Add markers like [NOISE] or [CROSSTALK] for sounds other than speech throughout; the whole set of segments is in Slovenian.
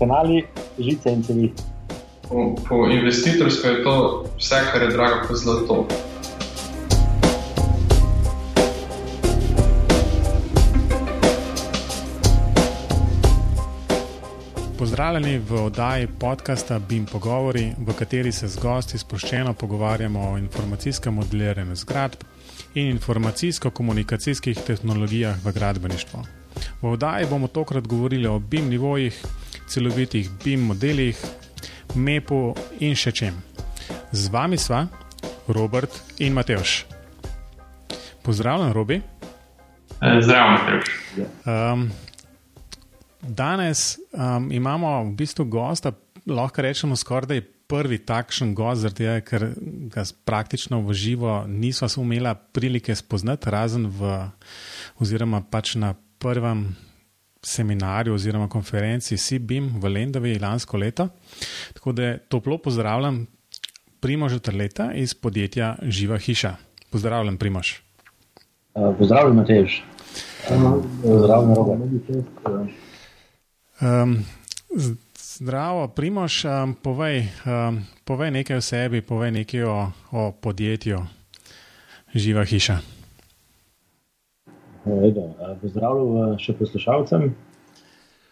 kanali, žice in cevi. Po, po investitorsko je to vse, kar je drago, kot zlato. Pozdravljeni v oddaji podcasta BIM Pogovori, v kateri se z gosti sproščeno pogovarjamo o informacijskem modeliranju zgradb in informacijsko-komunikacijskih tehnologijah v gradbeništvu. V oddaji bomo tokrat govorili o BIM nivojih, celovitih BIM modelih, MEP-u in še čem. Z vami sva Robert in Mateoš. Pozdravljen, Robi. Zdravo, Mateoš. Um, danes um, imamo v bistvu gosta, lahko rečemo skoraj da je prvi takšen gost, tega, ker ga praktično v živo nismo imeli prilike spoznati, razen v, oziroma pač na prvem seminarju oziroma konferenci CBIM v Lendavi lansko leto. Tako da toplo pozdravljam Primoža Trleta iz podjetja Živa hiša. Pozdravljen, Primož. Uh, pozdravljen, Matež. Uh, pozdravljen, Robert. Um, zdravo, Primož, um, povej, um, povej nekaj o sebi, povej nekaj o, o podjetju Živa hiša. Pozdravljen še poslušalcem.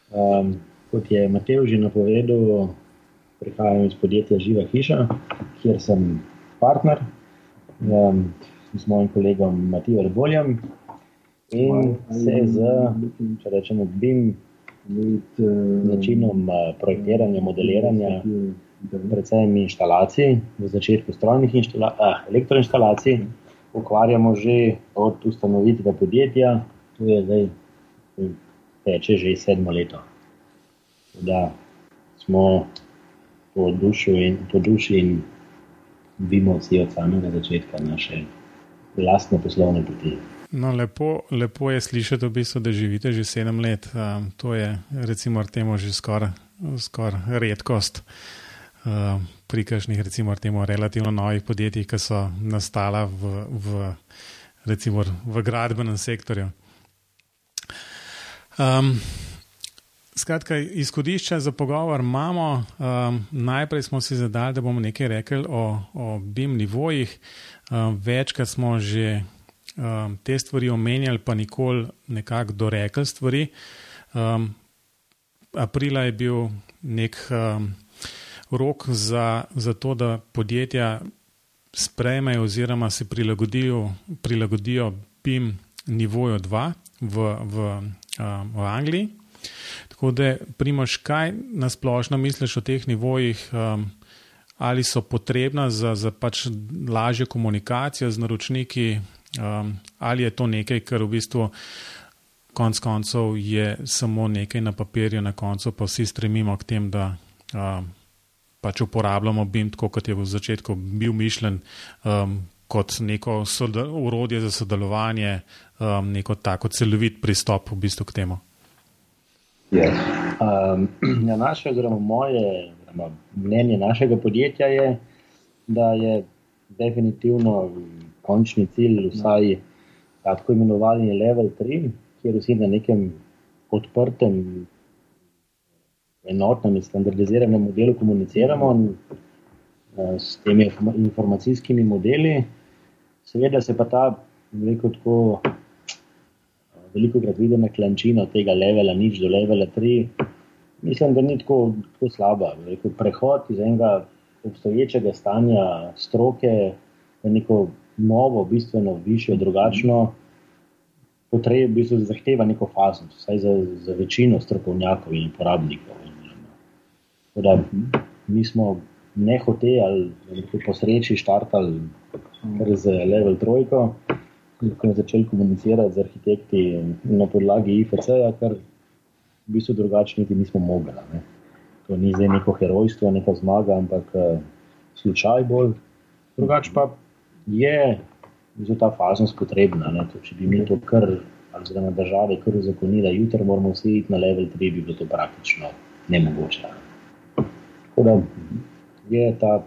Um, kot je Matej že napovedal, prihajam iz podjetja Živa hiša, kjer sem partner um, s mojim kolegom Matijo Reboljem. In se z, če rečemo, BIM načinom projektiranja, modeliranja, predvsem inštalacij, v začetku strojnih inštala eh, elektroinštalacij ukvarjamo že od ustanovitve podjetja, to je zdaj, teče že sedmo leto. Da smo po in, po duši in vimo vsi od samega začetka naše lastne poslovne poti. No, lepo, lepo je slišati, v bistvu, da živite že sedem let. Um, to je, recimo, temu že skoraj skor redkost. Uh, pri kakšnih, recimo, temu relativno novih podjetjih, ki so nastala v, v, recimo, v gradbenem sektorju. Um, skratka, izhodišče za pogovor imamo. Um, najprej smo si zadali, da bomo nekaj rekli o, o BIM nivojih. Um, večkrat smo že um, te stvari omenjali, pa nikoli nekako dorekli stvari. Um, aprila je bil nek. Um, rok za, za to, da podjetja sprejmejo oziroma se prilagodijo, prilagodijo PIM nivoju 2 v, v, v Angliji. Tako da, primoš, kaj nasplošno misliš o teh nivojih, um, ali so potrebna za, za pač lažjo komunikacijo z naročniki, um, ali je to nekaj, kar v bistvu konc koncev je samo nekaj na papirju, na koncu pa vsi stremimo k tem, da um, pač uporabljamo BIM, tako kot je v začetku bil mišljen, um, kot neko urodje za sodelovanje, um, neko tako celovit pristop v bistvu k temu. Yeah. Um, [CLEARS THROAT] ja, naše, oziroma moje oziroma mnenje našega podjetja je, da je definitivno končni cilj vsaj tako imenovani level 3, kjer vsi na nekem odprtem enotnem in standardiziranem modelu komuniciramo eh, s temi informacijskimi modeli. Seveda se pa ta veliko tako. Veliko krat vidimo klančino tega levela, nič do levela 3. Mislim, da ni tako, tako slaba. Veliko prehod iz enega obstoječega stanja stroke v neko novo, bistveno višjo, drugačno potrebo, v bistvu zahteva neko faznost, vsaj za, za večino strokovnjakov in uporabnikov. Da, mi smo ne hoteli ali po sreči štartali z level trojko, ko smo začeli komunicirati z arhitekti na podlagi IFC-ja, kar v bistvu drugače niti nismo mogli. Ne. To ni zdaj neko herojstvo, neka zmaga, ampak uh, slučaj bolj. Drugače pa je za ta faznost potrebna. To, če bi mi to kar, na državi, kar uzakonili, da jutri moramo vsi iti na level 3, bi bilo to praktično nemogoče. Ne. Tako da je ta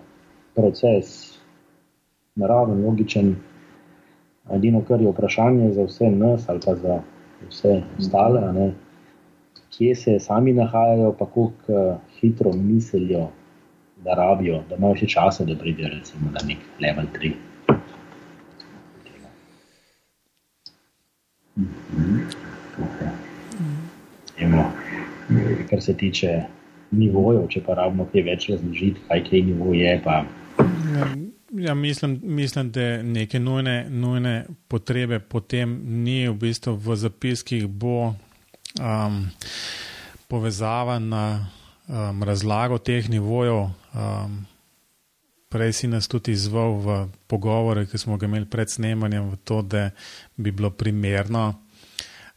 proces naraven, logičen. Edino, kar je vprašanje za vse nas, ali pa za vse ostale, ne, kje se sami nahajajo, pa kako uh, hitro mislijo, da rabijo, da imajo še časa, da pridejo recimo, na nek level 3. Kar se tiče nivojev, če pa rabimo kaj več razložiti, kaj kaj nivo je. Ja, ja, mislim, mislim, da neke nujne, nujne potrebe potem ni v bistvu v zapiskih, bo um, povezava na um, razlago teh nivojev. Um, prej si nas tudi izval v pogovore, ki smo ga imeli pred snemanjem, v to, da bi bilo primerno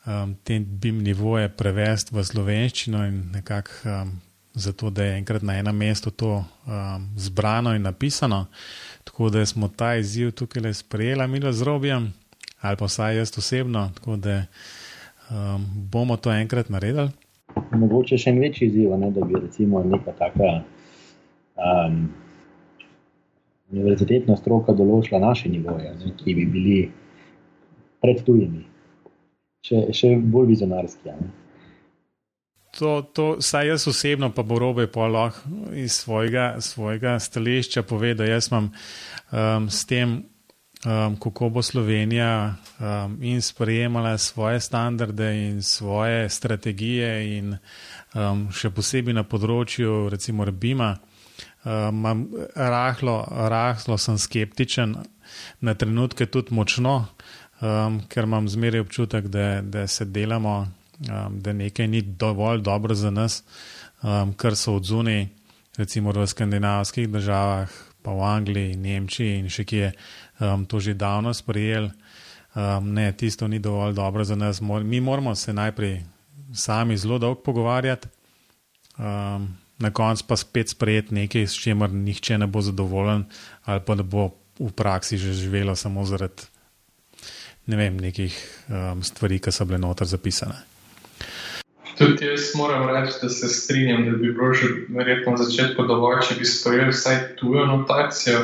um, te BIM nivoje prevesti v slovenščino in nekako um, zato, da je enkrat na enem mestu to um, zbrano in napisano. Tako da smo ta izziv tukaj le sprejeli, mi z Robijem, ali pa vsaj jaz osebno, tako da um, bomo to enkrat naredili. Mogoče še en večji izziv, ne, da bi recimo neka taka. Um, univerzitetna stroka določila naše nivoje, ne, ki bi bili pred tujimi, še, še bolj vizionarski. Ne. To, to, saj jaz osebno, pa bo robe lahko iz svojega, svojega stališča povedal. Jaz imam um, s tem, um, kako bo Slovenija um, in sprejemala svoje standarde in svoje strategije, in um, še posebej na področju, recimo, Rbima. Um, rahlo, rahlo sem skeptičen, na trenutke tudi močno, um, ker imam zmeraj občutek, da, da se delamo, um, da nekaj ni dovolj dobro za nas, um, kar so odzuni, recimo v skandinavskih državah, pa v Angliji, Nemčiji in še kje um, to že davno sprejeli. Um, ne, tisto ni dovolj dobro za nas. Mi moramo se najprej sami zelo dolgo pogovarjati. Um, na koncu pa spet sprejeti nekaj, s čimer nihče ne bo zadovoljen, ali pa da bo v praksi že živelo samo zaradi ne vem, nekih um, stvari, ki so bile noter zapisane. Tudi jaz moram reči, da se strinjam, da bi bilo že verjetno na začetku dovolj, če bi sprejeli vsaj tujo notacijo.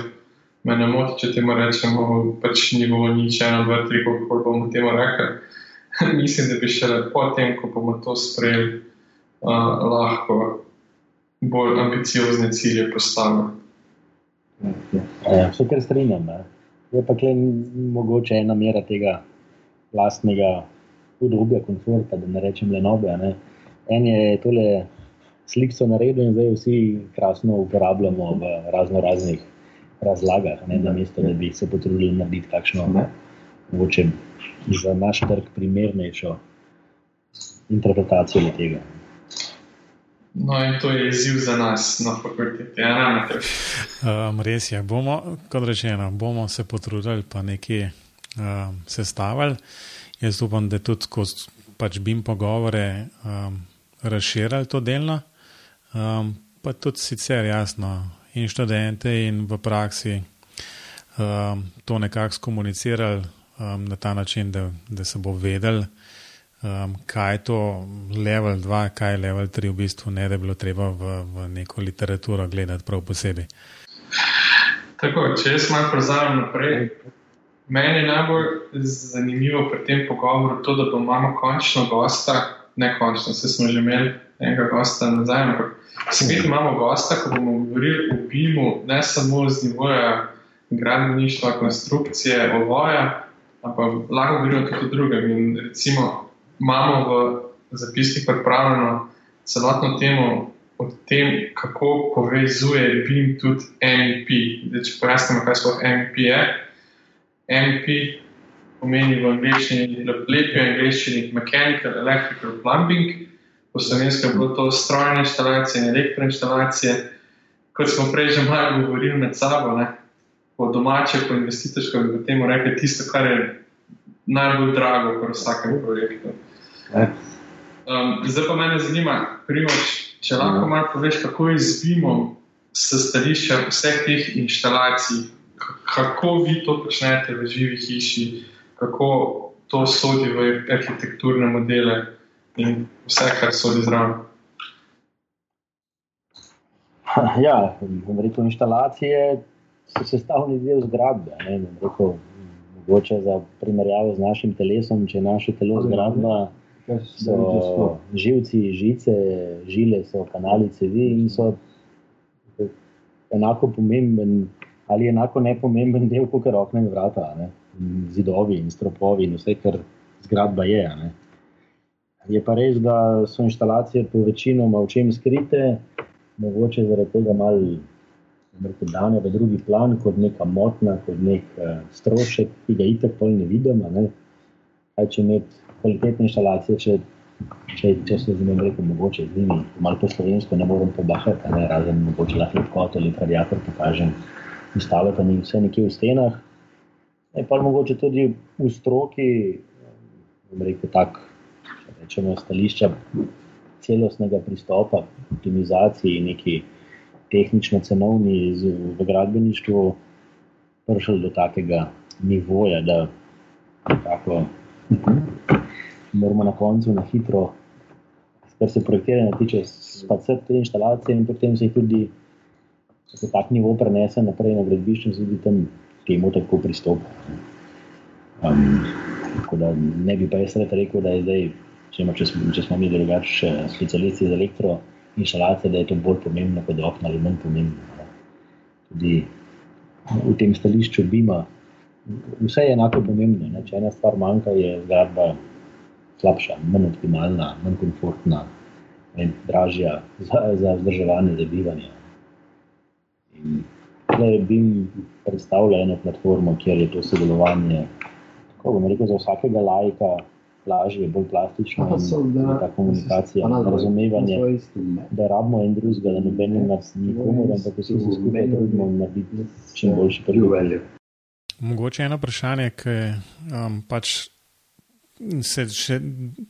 Me ne moti, če temu rečemo, pač ni bilo nič, ena, dva, tri, kako bomo temu rekli. [LAUGHS] Mislim, da bi šele potem, ko bomo to sprejeli, uh, lahko bolj ambiciozne cilje postavili. Ja, se kar strinjam. Ne. Je pa le mogoče ena mera tega vlastnega udobja, komforta, da ne rečem le nobe. Ne. En je tole slik so naredili in zdaj vsi krasno uporabljamo v razno raznih razlagah, ne, na mesto, da bi se potrudili narediti kakšno, mogoče za naš trg primernejšo interpretacijo tega. No, in to je izziv za nas na fakulteti. Ja, um, res je, bomo, kot rečeno, bomo se potrudili, pa nekaj um, sestavili. Jaz upam, da tudi skozi pač bim pogovore um, razširili to delno, um, pa tudi sicer jasno in študente in v praksi um, to nekako skomunicirali um, na ta način, da, da se bo vedel um, kaj je to level 2, kaj je level 3, v bistvu ne, da bi bilo treba v, v neko literaturo gledati prav posebej. Tako, če jaz malo prozavem naprej. Meni je najbolj zanimivo pri tem pogovoru to, da imamo končno gosta, ne končno, se smo že imeli enega gosta nazaj, ampak spet imamo gosta, ko bomo govorili o BIM-u, ne samo z nivoja gradbeništva, konstrukcije, ovoja, ampak lahko govorimo tudi o drugem. In recimo, imamo v zapiskih pripravljeno celotno temo o tem, kako povezuje BIM tudi MEP. Zdaj, če pojasnimo, kaj sploh MEP je. MEP pomeni v angleščini, lepi v angleščini Mechanical, Electrical, Plumbing, po slovensko je bilo to strojne instalacije in elektroinstalacije. Kot smo prej že malo govorili med sabo, ne, po domače, po investitorsko, bi potem rekli tisto, kar je najbolj drago pri vsakem projektu. Um, zdaj pa me zanima, primoč, če lahko malo poveš, kako izbimo s stališča vseh teh instalacij, kako vi to počnete v živi hiši, kako to sodi v arhitekturne modele in vse, kar sodi zraven. [LAUGHS] Ja, rekel, instalacije so sestavni del zgradbe. Rekel, mogoče za primerjavo z našim telesom, če je naše telo zgradba so živci, žice, žile, so kanali, cevi in so enako pomemben ali enako nepomemben del kot okna in vrata, ne? zidovi in stropovi in vse, kar zgradba je. Ne? Je pa res, da so instalacije po večinoma v čem skrite, mogoče zaradi tega malo dane v drugi plan, kot neka motna, kot nek uh, strošek, ki ga itek pol ne vidimo. Ne? Kaj če imeti kvalitetne instalacije, če, če, če se z njim reko mogoče z njimi, malo po slovensko ne morem pobahati, razen mogoče lahko kot ali radiator pokažem, ostalo pa ni vse nekje v stenah. Je pa mogoče tudi v stroki, bom rekel tako, če rečemo stališča celostnega pristopa, optimizaciji neki tehnično-cenovni v gradbeništvu prišli do takega nivoja, da nekako moramo na koncu na hitro, kar se projektiranja tiče, spacati te instalacije in potem se jih tudi tako tak nivo prenese naprej na gradbišče tudi tam temu tako pristopa. Um, tako da ne bi pa jaz rekel, da je zdaj, če, če, smo, če smo mi drugače specialisti za elektro, inšalacije, da je to bolj pomembno kot okna ali manj pomembno. Tudi v tem stališču bima, vse je enako pomembno. Ne? Če ena stvar manjka, je zgradba slabša, manj optimalna, manj komfortna dražja za, za vzdrževanje, za bivanje. In tukaj bi predstavljal eno platformo, kjer je to sodelovanje, tako bom rekel, za vsakega lajka lažje, bolj plastično. Aha, so, da, ta komunikacija, da razumevanje, da rabimo en drugega, da noben nas ni komor, ampak da se vsi skupaj trudimo narediti čim boljši prvi. Mogoče eno vprašanje, ki um, pač se, še,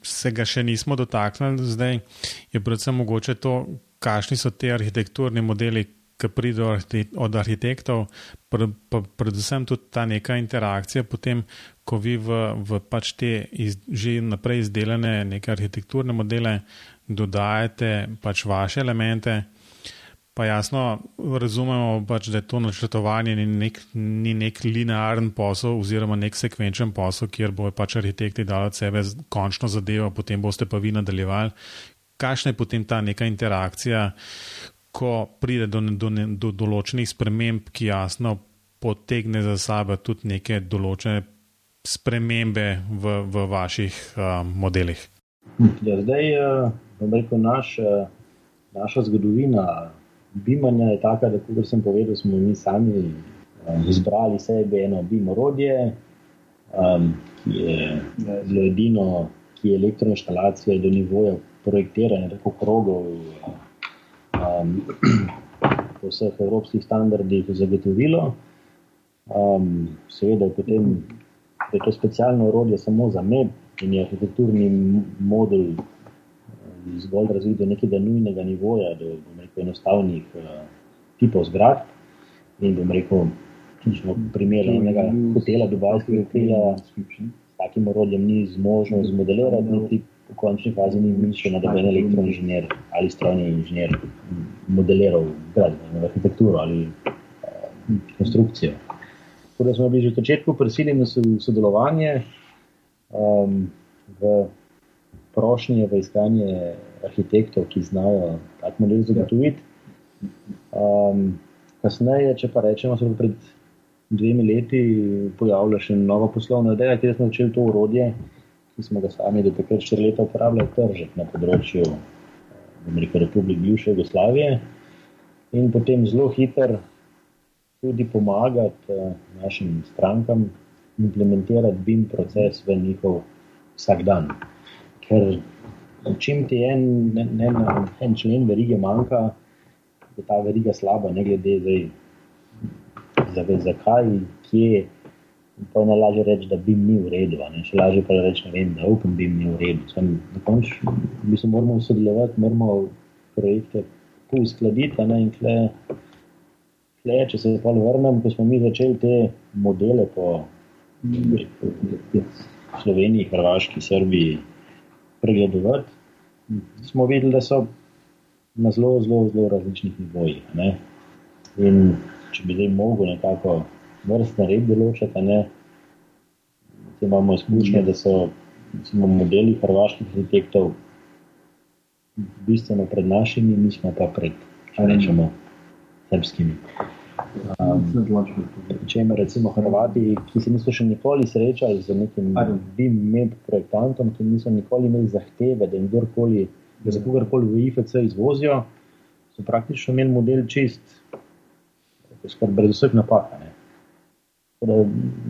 se ga še nismo dotaknili zdaj, je predvsem mogoče to, kakšni so te arhitekturni modeli, ki pridejo od arhitektov, predvsem tudi ta neka interakcija, potem, ko vi v, v pač te iz, že naprej izdelane neke arhitekturne modele dodajate pač vaše elemente. Pa jasno, razumemo, pač, da je to načrtovanje ni nek, ni nek linearen posel, oziroma nek sekvenčen posel, kjer bo pač arhitekti dali od sebe končno zadevo, potem boste pa vi nadaljevali. Kakšna je potem ta neka interakcija, ko pride do, do, do, do določenih sprememb, ki jasno potegne za sabo tudi neke določene spremembe v, v vaših uh, modelih? Ja, zdaj, uh, rekel, naš, uh, naša zgodovina bimanja je taka, da, kot sem povedal, smo mi sami uh, izbrali sebe eno bimorodje, um, ki je zelo edino, ki je elektroinstalacija do nivoja projektiranja, tako krogov. Uh, um, [CLEARS THROAT] po vseh evropskih standardih zagotovilo. Um, seveda, potem je to specialno urodje samo za MEP in je arhitekturni model um, zgolj razvit do nekega nujnega nivoja, do rekel, enostavnih uh, tipov zgradb. In bom rekel, smo primerjali enega hotela, dubajskega hotela, s takim urodjem ni zmožno zmodelirati, niti v končni fazi ni mišljeno, da bi en elektroinženir ali strojni inženir modeliral gradbeno arhitekturo ali uh, konstrukcijo. Tako da smo bili že v začetku prisiljeni v sodelovanje, um, v prošnje, v iskanje arhitektov, ki znajo tak model zagotoviti. Um, kasneje, če pa rečemo, se bo pred dvemi leti pojavila še nova poslovna ideja, kjer smo začeli to urodje ki smo ga sami do takrat štiri leta uporabljali, tržiti na področju Amerike, Republike bivše Jugoslavije in potem zelo hiter tudi pomagati uh, našim strankam implementirati BIM proces v njihov vsakdan. Ker čim ti en, ne, ne, en člen verige manjka, je ta veriga slaba, ne glede zdaj, zakaj, kje. Pa je najlažje reči, da bi mi v redu, ne? še lažje pa reči, vem, da upam, bi mi v redu. Sem, na koncu mi se moramo sodelovati, moramo projekte uskladiti. In tle, tle, če se pa vrnem, ko smo mi začeli te modele po, po, po Sloveniji, Hrvaški, Srbiji pregledovati, smo videli, da so na zelo, zelo, zelo različnih nivojih. In če bi zdaj mogel nekako vrstne red določati. Ne? Imamo izkušnje, da so smo modeli hrvaških arhitektov bistveno pred našimi, mi smo pa pred, če rečemo, srpskimi. Um, če ima recimo Hrvati, ki se niso še nikoli srečali z nekim BIM-med projektantom, ki niso nikoli imeli zahteve, da jim kdorkoli, da za kogarkoli v IFC izvozijo, so praktično imeli model čist, skoraj brez vseh napak. Da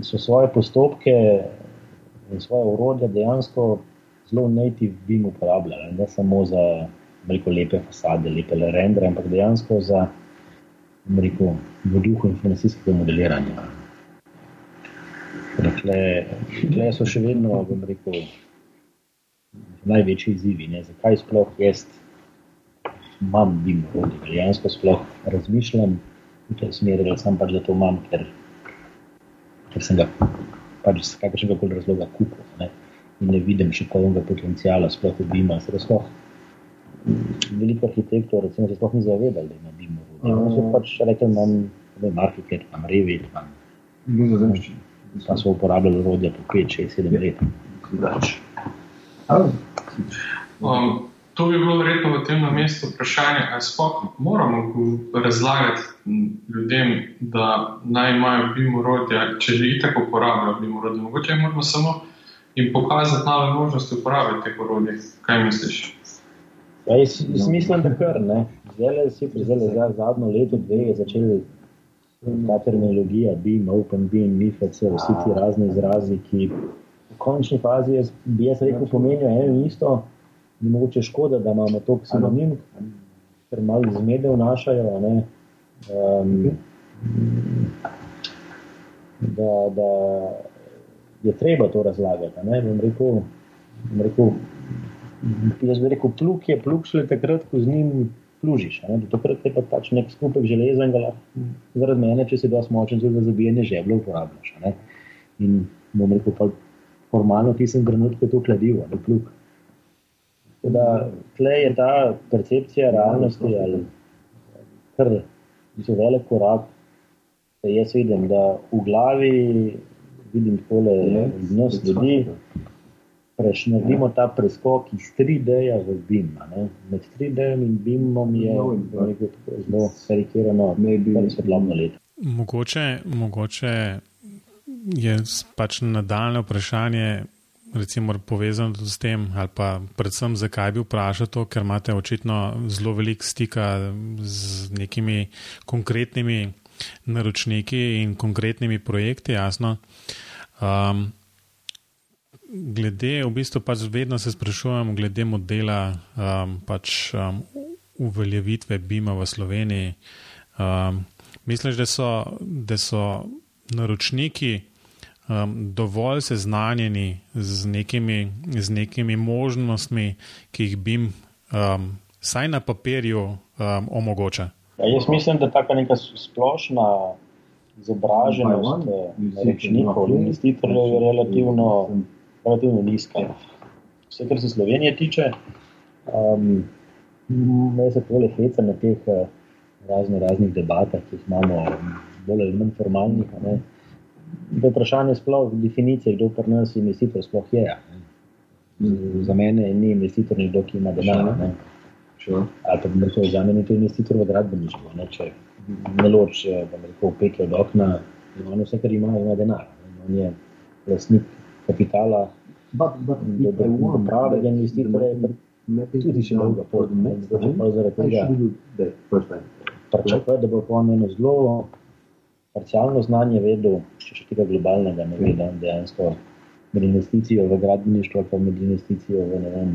so svoje postopke in svoje urodje dejansko zelo native BIM uporabljali, ne samo za veliko lepe fasade, lepe rendre, ampak dejansko za rekel, v duhu informacijskega modeliranja. Tukaj so še vedno rekel, največji izzivi. Ne? Zakaj sploh jaz imam dim orodje? Dejansko sploh razmišljam v tej smeri, da sem pač zato imam, ker, ker sem ga pač iz kakršnega koli razloga kupil. Ne? In ne vidim še polnega potencijala, sploh v Bima. Veliko arhitektov recimo, se sploh ni zavedali, da ima Bima In so pač rekli, da imam marketing, imam revit, imam nizozemščino. Pa so uporabljali urodje po 5, 6, 7 let. Um, to bi bilo verjetno v tem mestu vprašanje, ali sploh moramo razlagati ljudem, da naj imajo BIM urodja, če že itak uporabljajo BIM urodje. Mogoče moramo samo jim pokazati nove možnosti uporabe teh urodij. Kaj misliš? Ja, jaz, jaz mislim, da kar ne. Zdaj se je za zadnjo leto, dve je začela ta terminologija, BIM, Open BIM, MIFC, vsi ti razni izrazi, ki v končni fazi jaz, bi jaz rekel, pomenijo eno in isto. Ni mogoče škoda, da imamo to ksinonim, ker malo zmede vnašajo. Um, da, da je treba to razlagati. Bom rekel, bom rekel, jaz bi rekel, plug je plug, šele takrat, ko z njim plužiš. Takrat je pa pač nek skupek železa in ga lahko, zaradi mene, če si dosti močen, tudi za zabijanje žeblja uporabljaš. In bom rekel, pa formalno ti sem trenutku to kladivo, ne plug. Da, tle je ta percepcija realnosti ali kar je velik korak, da jaz vidim, da v glavi vidim tole iz nas ljudi, preš, naredimo ta preskok iz 3D-ja v BIM. Med 3D-jem in BIM-om je zelo karikirano, je svetlobno leto. Mogoče, mogoče je pač nadaljne vprašanje, recimo, povezano tudi s tem, ali pa predvsem, zakaj bi vprašal to, ker imate očitno zelo veliko stika z nekimi konkretnimi naročniki in konkretnimi projekti, jasno. Um, glede, v bistvu pač vedno se sprašujem, glede modela um, pač, um, uveljavitve BIM-a v Sloveniji. Um, misliš, da so, da so naročniki um, dovolj seznanjeni z nekimi, z nekimi možnostmi, ki jih BIM um, vsaj na papirju um, omogoča? Ja, jaz mislim, da ta neka splošna izobraženost naročnikov, investitorjev je relativno relativno nizka. Vse, kar se Slovenije tiče, um, me se tole heca na teh uh, razno raznih debatah, ki jih imamo, bolj ali manj formalnih. To je vprašanje sploh definicije, kdo pri nas investitor sploh je. Z, za mene ni investitor nekdo, ki ima denar. Ali pa bi rekel, za mene je to investitor v gradbeništvu. Ne. Če ne loč, da bi rekel, peke od okna, on vse, kar ima, ima denar. On je lasnik kapitala, da bi lahko pravega investitorja tudi še dolgo pot. Zaradi tega pričakuje, da bo po eno zelo parcialno znanje vedel, če še tega globalnega ne ve, da dejansko med investicijo v gradbeništvo pa med investicijo v vem,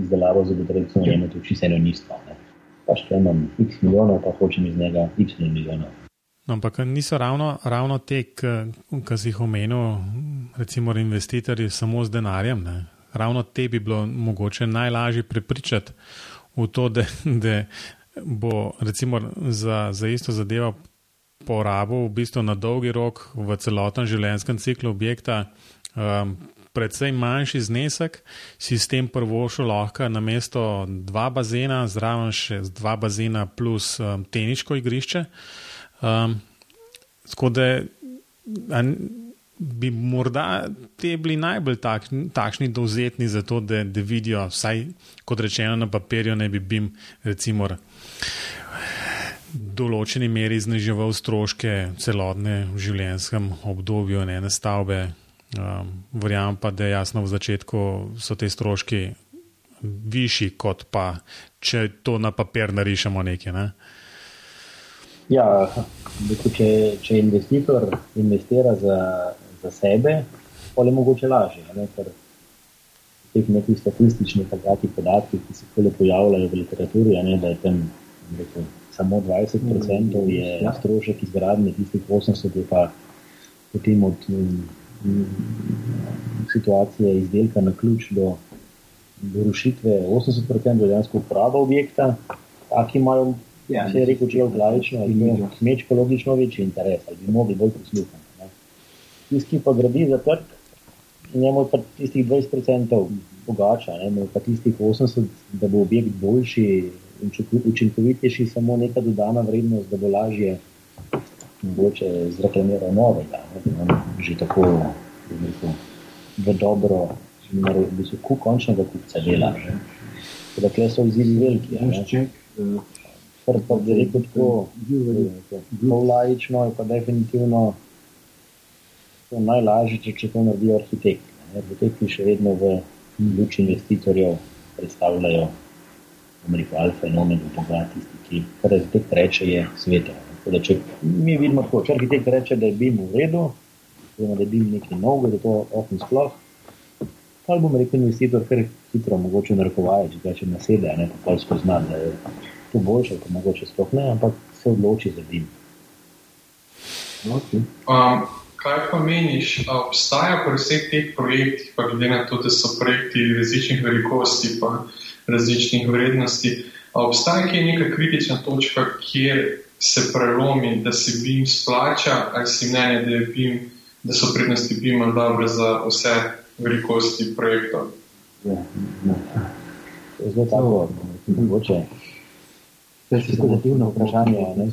izdelavo zagotovitve najema to čisto eno isto. Pač, če imam x milijonov, pa hočem iz njega y milijonov. No, ampak niso ravno, ravno te, ki si jih omenil, recimo investitorji, samo z denarjem. Ne? Ravno te bi bilo mogoče najlažje prepričati v to, da, da bo recimo za, za isto zadevo porabil v bistvu na dolgi rok v celotnem življenjskem ciklu objekta. Um, Predvsej manjši znesek, si s tem prvo šel lahko na mesto dva bazena, zraven še dva bazena plus um, teniško igrišče. Um, tako da bi morda te bili najbolj tak, takšni dovzetni za to, da, da vidijo, vsaj kot rečeno na papirju, ne bi bim, recimo, določeni meri zniževal stroške celotne v življenjskem obdobju ene stavbe. Um, verjamem pa, da jasno v začetku so te stroški višji, kot pa če to na papir narišemo nekaj. Ne? Ja, če, če investitor investira za za sebe, pa je mogoče lažje. Ne? Ker teh nekih statističnih podatkov, ki se pojavljajo v literaturi, ne, da je tam rekel, samo 20% mm, je ja. strošek izgradnje, tistih 80% je pa potem od m, m, situacije izdelka na ključ do, do rušitve, 80% je dejansko uporaba objekta, taki imajo. Ja, če je rekel, če je vladično, ali kmečko logično večji interes, ali bi mogli bolj prisluhniti tisti, ki pa gradi za trg, njemu pa tistih 20% pogača, ne, pa tistih 80%, da bo objekt boljši učinkovitejši, samo neka dodana vrednost, da bo lažje mogoče zreklamiral novega, ne, da nam že tako rekel, v dobro, da so ku končnega kupca dela. Dakle, so izzivi veliki. Kar pa bi rekel tako, zelo lajično je pa definitivno to najlažje, če, če to naredijo arhitekti. Arhitekti še vedno v luči investitorjev predstavljajo rekel, alfa in omega Boga, tisti, ki kar arhitekt reče, je sveto. Da, če mi vidimo tako, če arhitekt reče, da je BIM v redu, oziroma da je BIM nekaj novega, da to ofn sploh, pa bom rekel investitor, ker hitro mogoče narekovaje, če ga če nasede, ne pa kaj spozna, da je to boljše, pa mogoče sploh ne, ampak se odloči za BIM. Okay. Um kaj pa meniš, obstaja pri vseh teh projektih, pa glede na to, da so projekti različnih velikosti in različnih vrednosti, obstaja kaj neka kritična točka, kjer se prelomi, da se BIM splača, ali si mnenje, da, BIM, da so prednosti BIM dobre za vse velikosti projektov. Ja, ja. Zelo tako, mogoče. To je situativno vprašanje. Ne?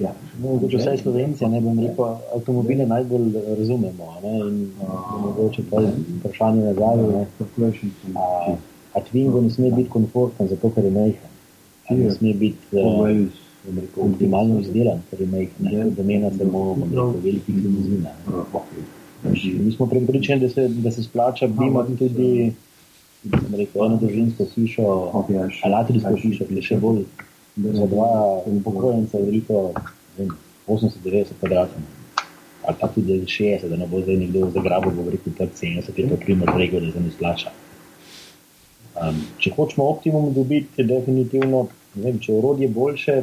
Ja. No, vse Slovence, ne bom rekel, avtomobile najbolj razumemo. Ne, in, mogoče pa vprašanje nazaj. A, Twingo ne sme biti komforten, zato ker je majhen. Ne sme biti uh, optimalno izdelan, ker je majhen. Domena samo velikih limuzin. Mi smo prepričani, da se, da se splača bimati tudi rekel, eno družinsko hišo, alatrijsko hišo, ki je še bolj za dva upokojenca veliko 80-90 kvadratov. Ali pa tudi 60, da ne bo zdaj nekdo zagrabil, bo rekel, da 70 je to primer tega, da se ne splača. Um, če hočemo optimum dobiti, je definitivno, ne vem, če orodje boljše,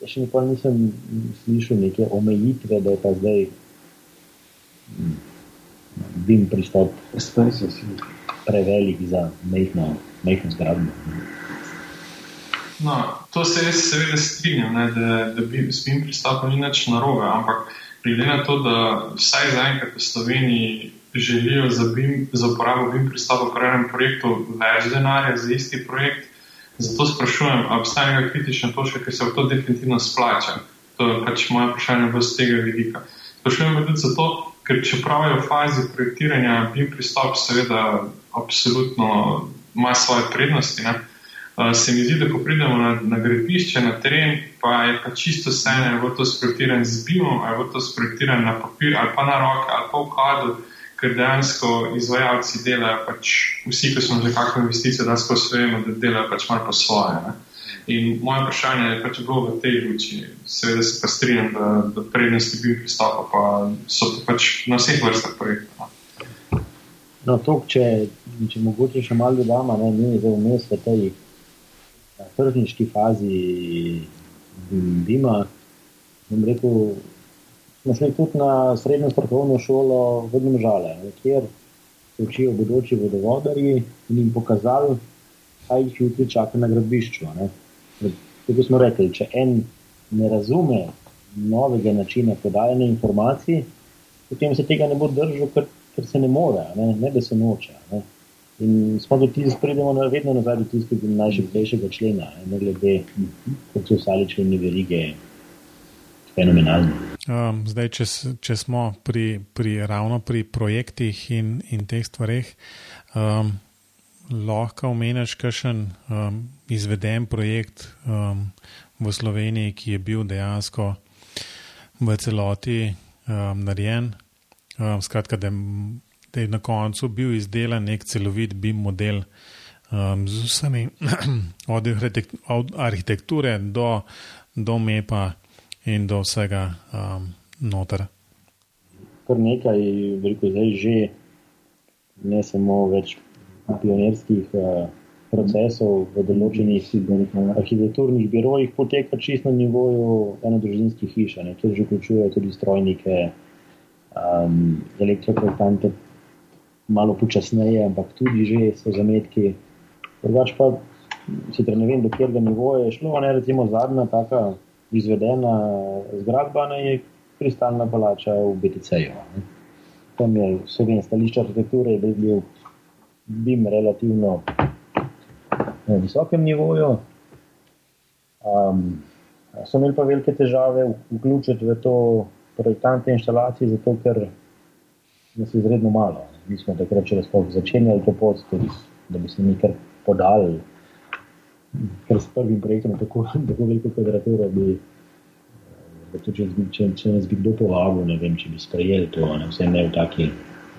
jaz še nikoli nisem slišal neke omejitve, da je pa zdaj hm, bim pristop prevelik za mehno, mehno zgradbo. No, to se jaz seveda strinjam, ne, da, da bi s tem pristopom ni nič narobe, ampak glede na to, da vsaj zaenkrat v Sloveniji želijo za, BIM, za uporabo BIM pristopa pri enem projektu več denarja za isti projekt, zato sprašujem, ali obstaja neka kritična točka, ki se v to definitivno splača. To je pač moje vprašanje z tega vidika. Sprašujem pa tudi zato, ker čeprav je v fazi projektiranja BIM pristop seveda absolutno ima svoje prednosti. Ne, se mi zdi, da ko pridemo na, na gradbišče, na teren, pa je pa čisto vse, ali je to sprojektirano z BIM-om, ali je to sprojektirano na papir, ali pa na roke, ali pa v kadu, ker dejansko izvajalci delajo, pač vsi, ki smo že kakšno investicijo, da smo svojimo, da delajo pač malo po svoje. Ne? In moje vprašanje je pač bilo v tej luči. Seveda se pa strinjam, da, da prednosti BIM pristopa pa so pač na vseh vrstah projektov. No, no to, če, če mogoče še malo dodamo, ne, ni za vmes v tej tržniški fazi Dima. Bom rekel, smo šli tudi na srednjo strokovno šolo v Dvožale, kjer se učijo bodoči vodovodarji in jim pokazali, kaj jih jutri čaka na gradbišču. Tako smo rekli, če en ne razume novega načina podajanja informacij, potem se tega ne bo držal, ker, ker se ne more, ne, ne da se noče. Ne. In smo do tistega, pridemo na, vedno nazaj do tistega najšipkejšega člena, ne glede, kot so ostali členi verige, fenomenalni. Um, zdaj, če, če smo pri, pri, ravno pri projektih in, in teh stvareh, um, lahko omeniš kakšen um, izveden projekt um, v Sloveniji, ki je bil dejansko v celoti um, narejen. Um, skratka, da, da je na koncu bil izdelan nek celovit BIM model um, z vsemi, [CLEARS THROAT] od arhitekture do, do MEPA in do vsega um, noter. Kar nekaj, veliko zdaj že, ne samo več pionirskih uh, procesov v določenih arhitekturnih birojih, poteka čisto na nivoju enodružinskih hiš, kjer že vključujejo tudi strojnike, um, elektroprojektante, malo počasneje, ampak tudi že so zametki. Drugač pa, sicer ne vem, do kjer nivoja je šlo, ne recimo zadnja taka izvedena zgradba, ne je kristalna palača v BTC-ju. Tam je vse stališče arhitekture, da je bil BIM relativno na visokem nivoju. Um, so imeli pa velike težave vključiti v to projektante inštalacije, zato ker nas je izredno malo. Mi smo takrat, če smo začenjali to pot, tudi, da bi se mi kar podali, ker s prvim projektom tako, [LAUGHS] tako veliko kvadraturo bi. Eh, če, če, če nas bi kdo povabil, ne vem, če bi sprejeli to, ne, vse ne v taki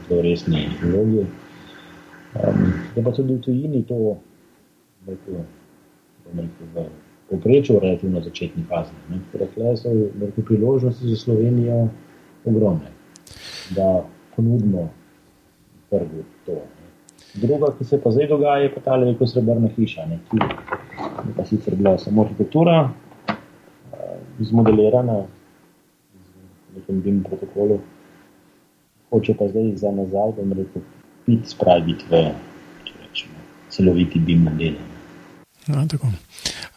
zelo resni vlogi. Um, je pa tudi v tujini to, rekel, rekel, v povprečju, relativno začetni fazi. Rekle so, so priložnosti za Slovenijo ogromne, da ponudimo trgu to. Druga, ki se pa zdaj dogaja, je pa ta veliko srebrna hiša, ne, ki je sicer bila samo arhitektura, uh, zmodelirana z nekim BIM protokolom, hoče pa zdaj za nazaj, bi rekel, pit spraviti v rečemo, celoviti BIM model. No,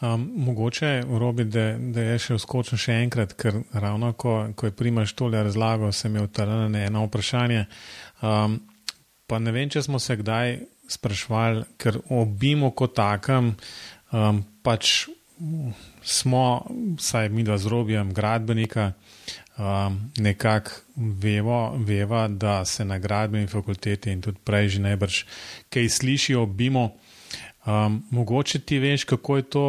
um, mogoče, Robi, da, da je še vskočil še enkrat, ker ravno ko, ko je primaš tole razlago, se mi je utrnilo eno vprašanje. Um, pa ne vem, če smo se kdaj sprašvali, ker obimo kot takem, um, pač smo, saj mi dva z robijem, gradbenika, um, nekako veva, da se na gradbeni fakulteti in tudi prej že najbrž kaj slišijo obimo. Um, mogoče ti veš, kako je to,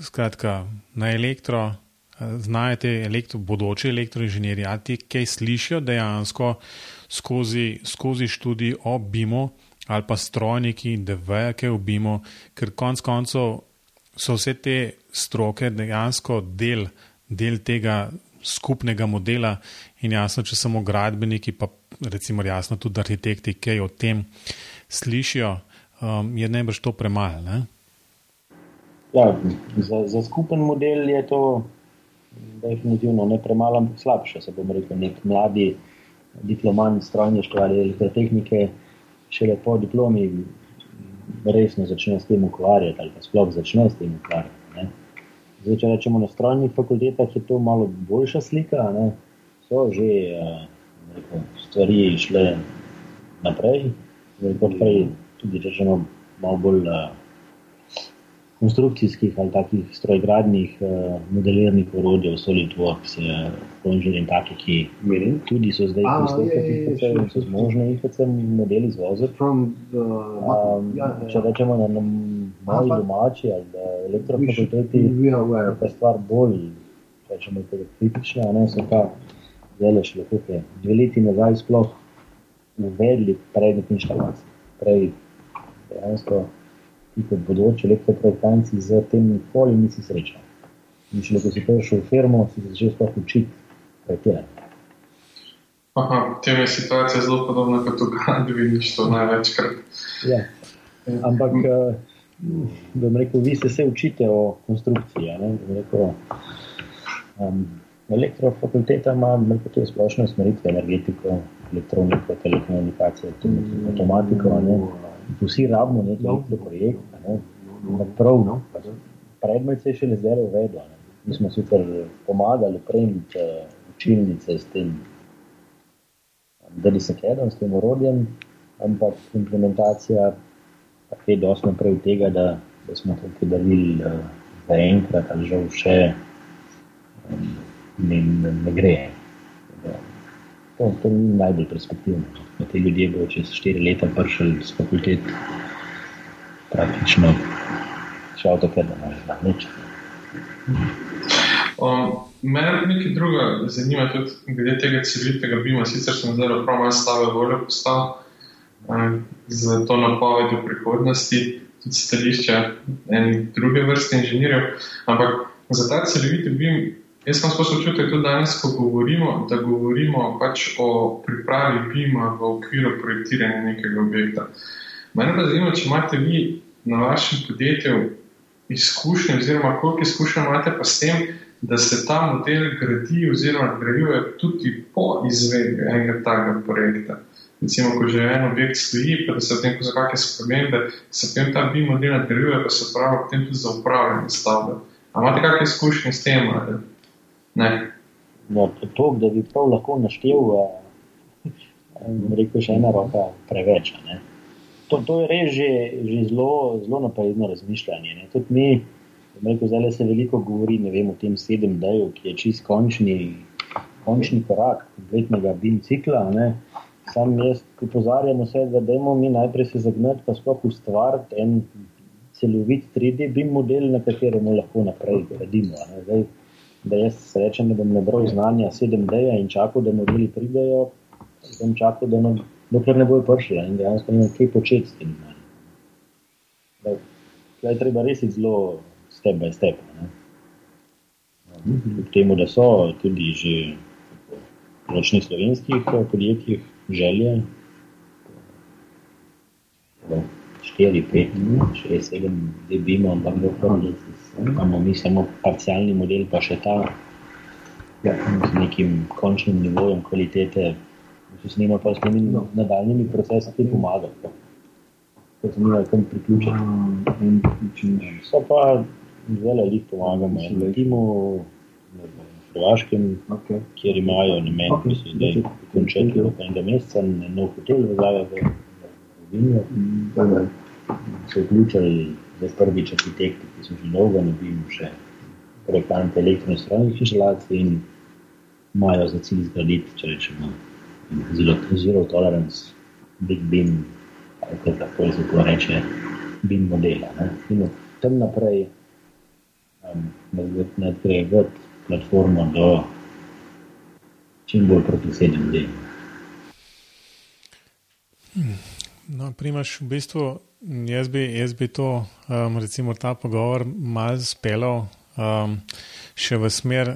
skratka, na elektro. Znajete elektro, bodoči elektroinženirji, ali ti kaj slišijo dejansko skozi, skozi študij o BIM-u ali pa strojniki, da vejo, kaj je BIM-u, ker konec koncev so vse te stroke dejansko del, del tega skupnega modela in jasno, če samo gradbeniki, pa recimo jasno tudi arhitekti, kaj o tem slišijo, um, je najbrž to premalo. Ja, za, za skupen model je to definitivno ne premalo, ampak slabše. Se bom rekel, nek mladi diplomat strojništva ali elektrotehnike, šele po diplomi, resno začne s tem ukvarjati ali pa sploh začne s tem ukvarjati. Ne. Zdaj, če rečemo na strojnih fakultetah, je to malo boljša slika, ne. so že eh, rekel, stvari šle naprej, kot prej, tudi če rečemo malo bolj. Uh, konstrukcijskih ali takih strojgradnih uh, modelirnih orodij, SolidWorks, Conjure in taki, ki Meaning? tudi so zdaj postopki, ki so zmožni IFC modeli izvoziti. Um, če rečemo na, na mali domači ali elektrofakulteti, je ta stvar bolj, rečemo, kritična, ne so pa zdaj še lahko dve leti nazaj sploh uvedli predmet inštalacije. Prej dejansko ti kot bodoči elektroprojektanci z tem nikoli nisi srečal. In če si prišel v firmo, si se začel sploh učiti projektirati. Aha, tem je situacija zelo podobna kot v gradbeništvu največkrat. Ja. Ampak, da bi rekel, vi se vse učite o konstrukciji. Rekel, um, elektrofakulteta ima tudi splošne usmeritve, energetiko, elektroniko, telekomunikacijo, avtomatiko. Ne? Vsi rabimo neki projekt, No, prav, no. Predmet se je še zdaj uvedel. Mi smo sicer pomagali prejemiti učilnice s tem, da bi se kedel s tem orodjem, ampak implementacija je dosti naprej od tega, da, da smo to podarili za enkrat ali žal še ne, ne, ne gre. To, to ni najbolj perspektivno. Te ljudje bodo čez štiri leta prišli z fakultet, praktično še avto, ker ne znajo nič. Um, Mene nekaj druga zanima, tudi glede tega celovitega bima. Sicer sem zelo prav malo stave voljo postal um, za to napoved v prihodnosti, tudi stališča enih druge vrste inženirjev. Ampak za ta celoviti bim Jaz sem splošno čutil tudi danes, ko govorimo, da govorimo pač o pripravi BIM-a v okviru projektiranja nekega objekta. Mene pa zanima, če imate vi na vašem podjetju izkušnje, oziroma koliko izkušnje imate pa s tem, da se ta model gradi oziroma gradijo tudi po izvedbi enega takega projekta. Recimo, ko že en objekt stoji, pa da se v tem, so kakšne spremembe, se potem ta BIM model nadgrajuje, pa se pravi potem tudi za upravljanje stavbe. A imate kakšne izkušnje s tem? Ali? No, to, da bi prav lahko naštel, eh, rekel še ena roka preveč. To, to je res že, že zelo, zelo napredno razmišljanje. Ne? Tudi mi, rekel, zdaj se veliko govori vem, o tem sedem dnevu, ki je čist končni, končni korak kompletnega BIM cikla. Ne? Sam jaz upozarjam vse, da dajmo mi najprej se zagnati, pa sploh ustvariti en celovit 3D BIM model, na katerem lahko naprej gradimo da jaz rečem, da bom nabral znanja sedem dni in čakal, da modeli pridejo, bom čakal, da no, dokler ne bojo prišli in dejansko ne vem, kaj početi s tem. Tukaj je treba res zelo step by step. Kljub temu, da so tudi že v ročnih slovenskih podjetjih želje. 4, 5, 6, 7, zdaj bi imel, ampak dobro, da imamo mi samo parcialni model, pa še ta ja, z nekim končnim nivojem kvalitete, ki se nima pa s temi no. nadaljnimi procesi, ki pomagajo. Ker se nima kam priključiti. So pa zelo jih pomagamo. Na timu, na Hrvaškem, okay. kjer imajo namen, okay. da se zdaj končati do enega meseca, na nov hotel v Zagrebu, v Vinju. Mm, se vključili zdaj prvič arhitekti, ki so že dolgo ne bili še projektanti elektrostrojnih inštalacij in imajo za cilj zgraditi, če rečemo, zelo, zelo tolerance, big beam, ali kako se to reče, beam modela. Ne? In od tam naprej um, nadgrajevati platformo do čim bolj proti sedem dni. No, primaš v bistvu Jaz bi, jaz bi to, um, recimo, ta pogovor malo speljal um, še v smer,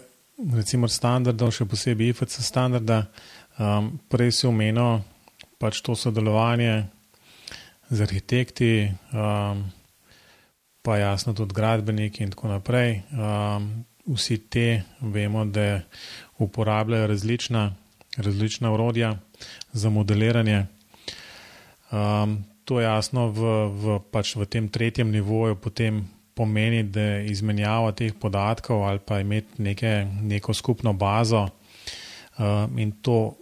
recimo, standardov, še posebej IFC standarda. Um, prej si omenil pač to sodelovanje z arhitekti, um, pa jasno tudi gradbeniki in tako naprej. Um, vsi te vemo, da uporabljajo različna, različna urodja za modeliranje. Um, to jasno v, v, pač v tem tretjem nivoju potem pomeni, da izmenjava teh podatkov ali pa imeti neke, neko skupno bazo uh, in to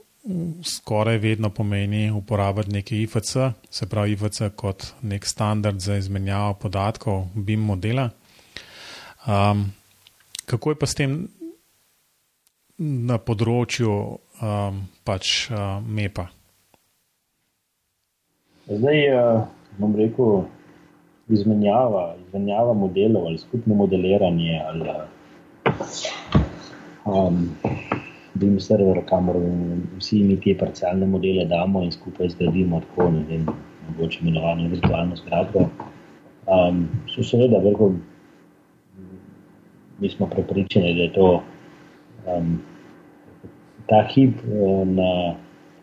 skoraj vedno pomeni uporabiti neki IFC, se pravi IFC kot nek standard za izmenjavo podatkov BIM modela. Um, kako je pa s tem na področju um, pač uh, MEPA? Zdaj, uh, bom rekel, izmenjava, izmenjava modelov ali skupno modeliranje ali um, BIM server, kamor vsi mi te parcialne modele damo in skupaj zgradimo tako, ne vem, mogoče imenovano virtualno zgradbo. Um, so seveda, veliko, mi smo prepričani, da je to um, ta hip uh, na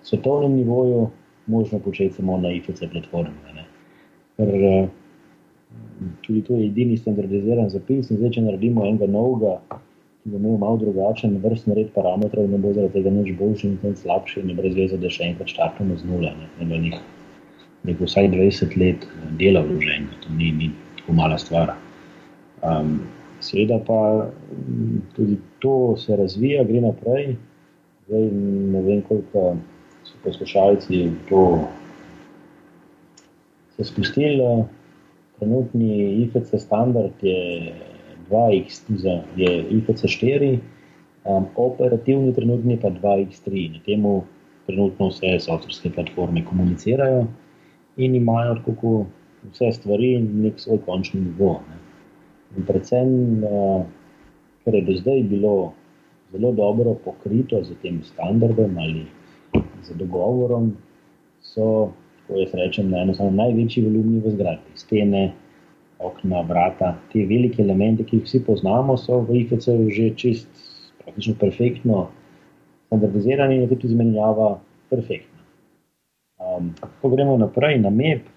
svetovnem nivoju možno početi samo na IFC platformi. Ker eh, tudi to je edini standardiziran zapis. Zdaj, če naredimo enega novega, ki bo imel malo drugačen vrstni red parametrov, ne bo zaradi tega nič boljši in slabši, ne brez veze, da še enkrat štartamo z nule. Ne bo njih nek vsaj 20 let dela vloženja, to ni, ni tako mala stvar. Um, Seveda pa tudi to se razvija, gre naprej. Zdaj, ne vem, koliko poslušalci to se spustili. Trenutni IFC standard je 2X, je IFC 4, Um, operativni trenutni pa 2x3, na temu trenutno vse softverske platforme komunicirajo in imajo tako vse stvari in nek svoj končni nivo. Ne. In predvsem, uh, ker je do zdaj bilo zelo dobro pokrito z tem standardom ali z dogovorom, so, ko jaz rečem, na enostavno največji volumni v zgradbi, stene, okna, vrata, ti veliki elementi, ki jih vsi poznamo, so v IFC že čist, praktično perfektno standardizirani in je tudi izmenjava perfektna. Um, ko gremo naprej na MEP,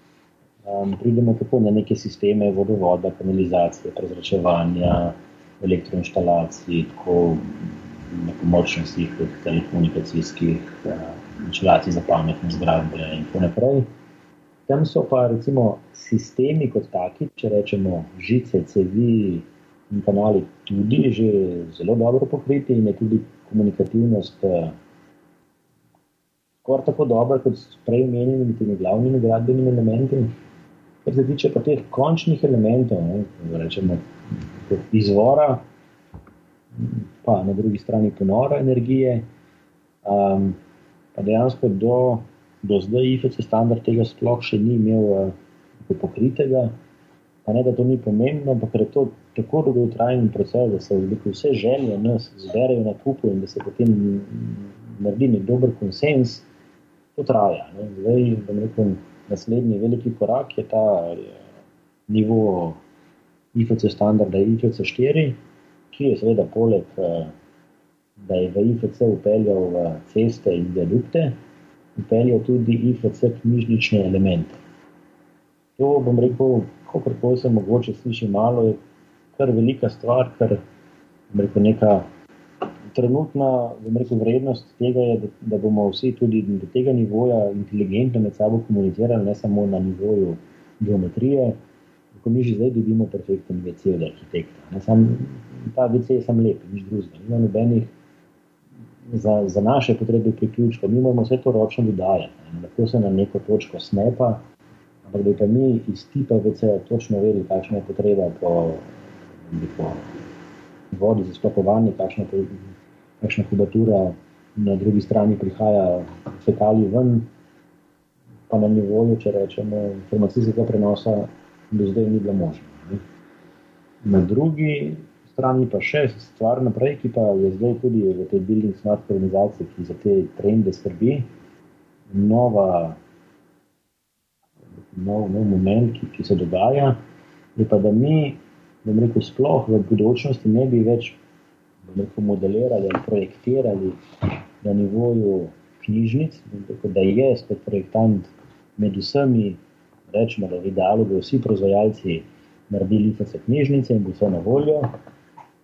um, pridemo tako na neke sisteme vodovoda, kanalizacije, prezračevanja, elektroinštalacij, tako na pomočnostih, telekomunikacijskih, inštalacij za pametne zgradbe in tako naprej. Tam so pa recimo sistemi kot taki, če rečemo žice, cevi in kanali, tudi že zelo dobro pokriti in je tudi komunikativnost skoraj tako dobra kot s prej omenjenimi temi glavnimi gradbenimi elementi. Kar se tiče pa teh končnih elementov, ne, rečemo, izvora, pa na drugi strani ponora energije. Um, dejansko do, do zdaj IFC standard tega sploh še ni imel uh, pokritega. Pa ne, da to ni pomembno, ampak je to tako dolgotrajen proces, da se vse želje nas zberejo na kupu in da se potem naredi nek dober konsens, to traja. Ne. Zdaj, da rekel, naslednji veliki korak je ta je, nivo IFC standarda IFC 4 ki je seveda poleg, eh, da je v IFC upeljal v ceste in viadukte, upeljal tudi IFC knjižnične elemente. To bom rekel, kako se mogoče sliši malo, je kar velika stvar, ker rekel neka. Trenutna rekel, vrednost tega je, da, da bomo vsi tudi do tega nivoja inteligentno med sabo komunicirali, ne samo na nivoju geometrije, ko mi že zdaj dobimo perfekten VC od arhitekta. Sam, ta VC je sam lep, nič drugega. Nima nobenih za, za naše potrebe priključkov, mi moramo vse to ročno dodajati. Lahko se na neko točko snepa, ampak da pa mi iz tipa VC točno vedeli, kakšna je potreba po, po vodi za sklopovanje, kakšna, kakšna kubatura na drugi strani prihaja fekali ven, pa na nivoju, če rečemo, informacijskega prenosa do zdaj ni bilo možno. Na drugi strani pa še stvar naprej, ki pa je zdaj tudi v tej building smart organizaciji, ki za te trende skrbi, nova, nov, nov moment, ki, ki se dogaja, je pa, da mi, da rekel, sploh v budućnosti ne bi več rekel, modelirali ali projektirali na nivoju knjižnic, da je spet projektant med vsemi rečemo, da v idealu bi vsi proizvajalci naredili IFC knjižnice in bo vse na voljo.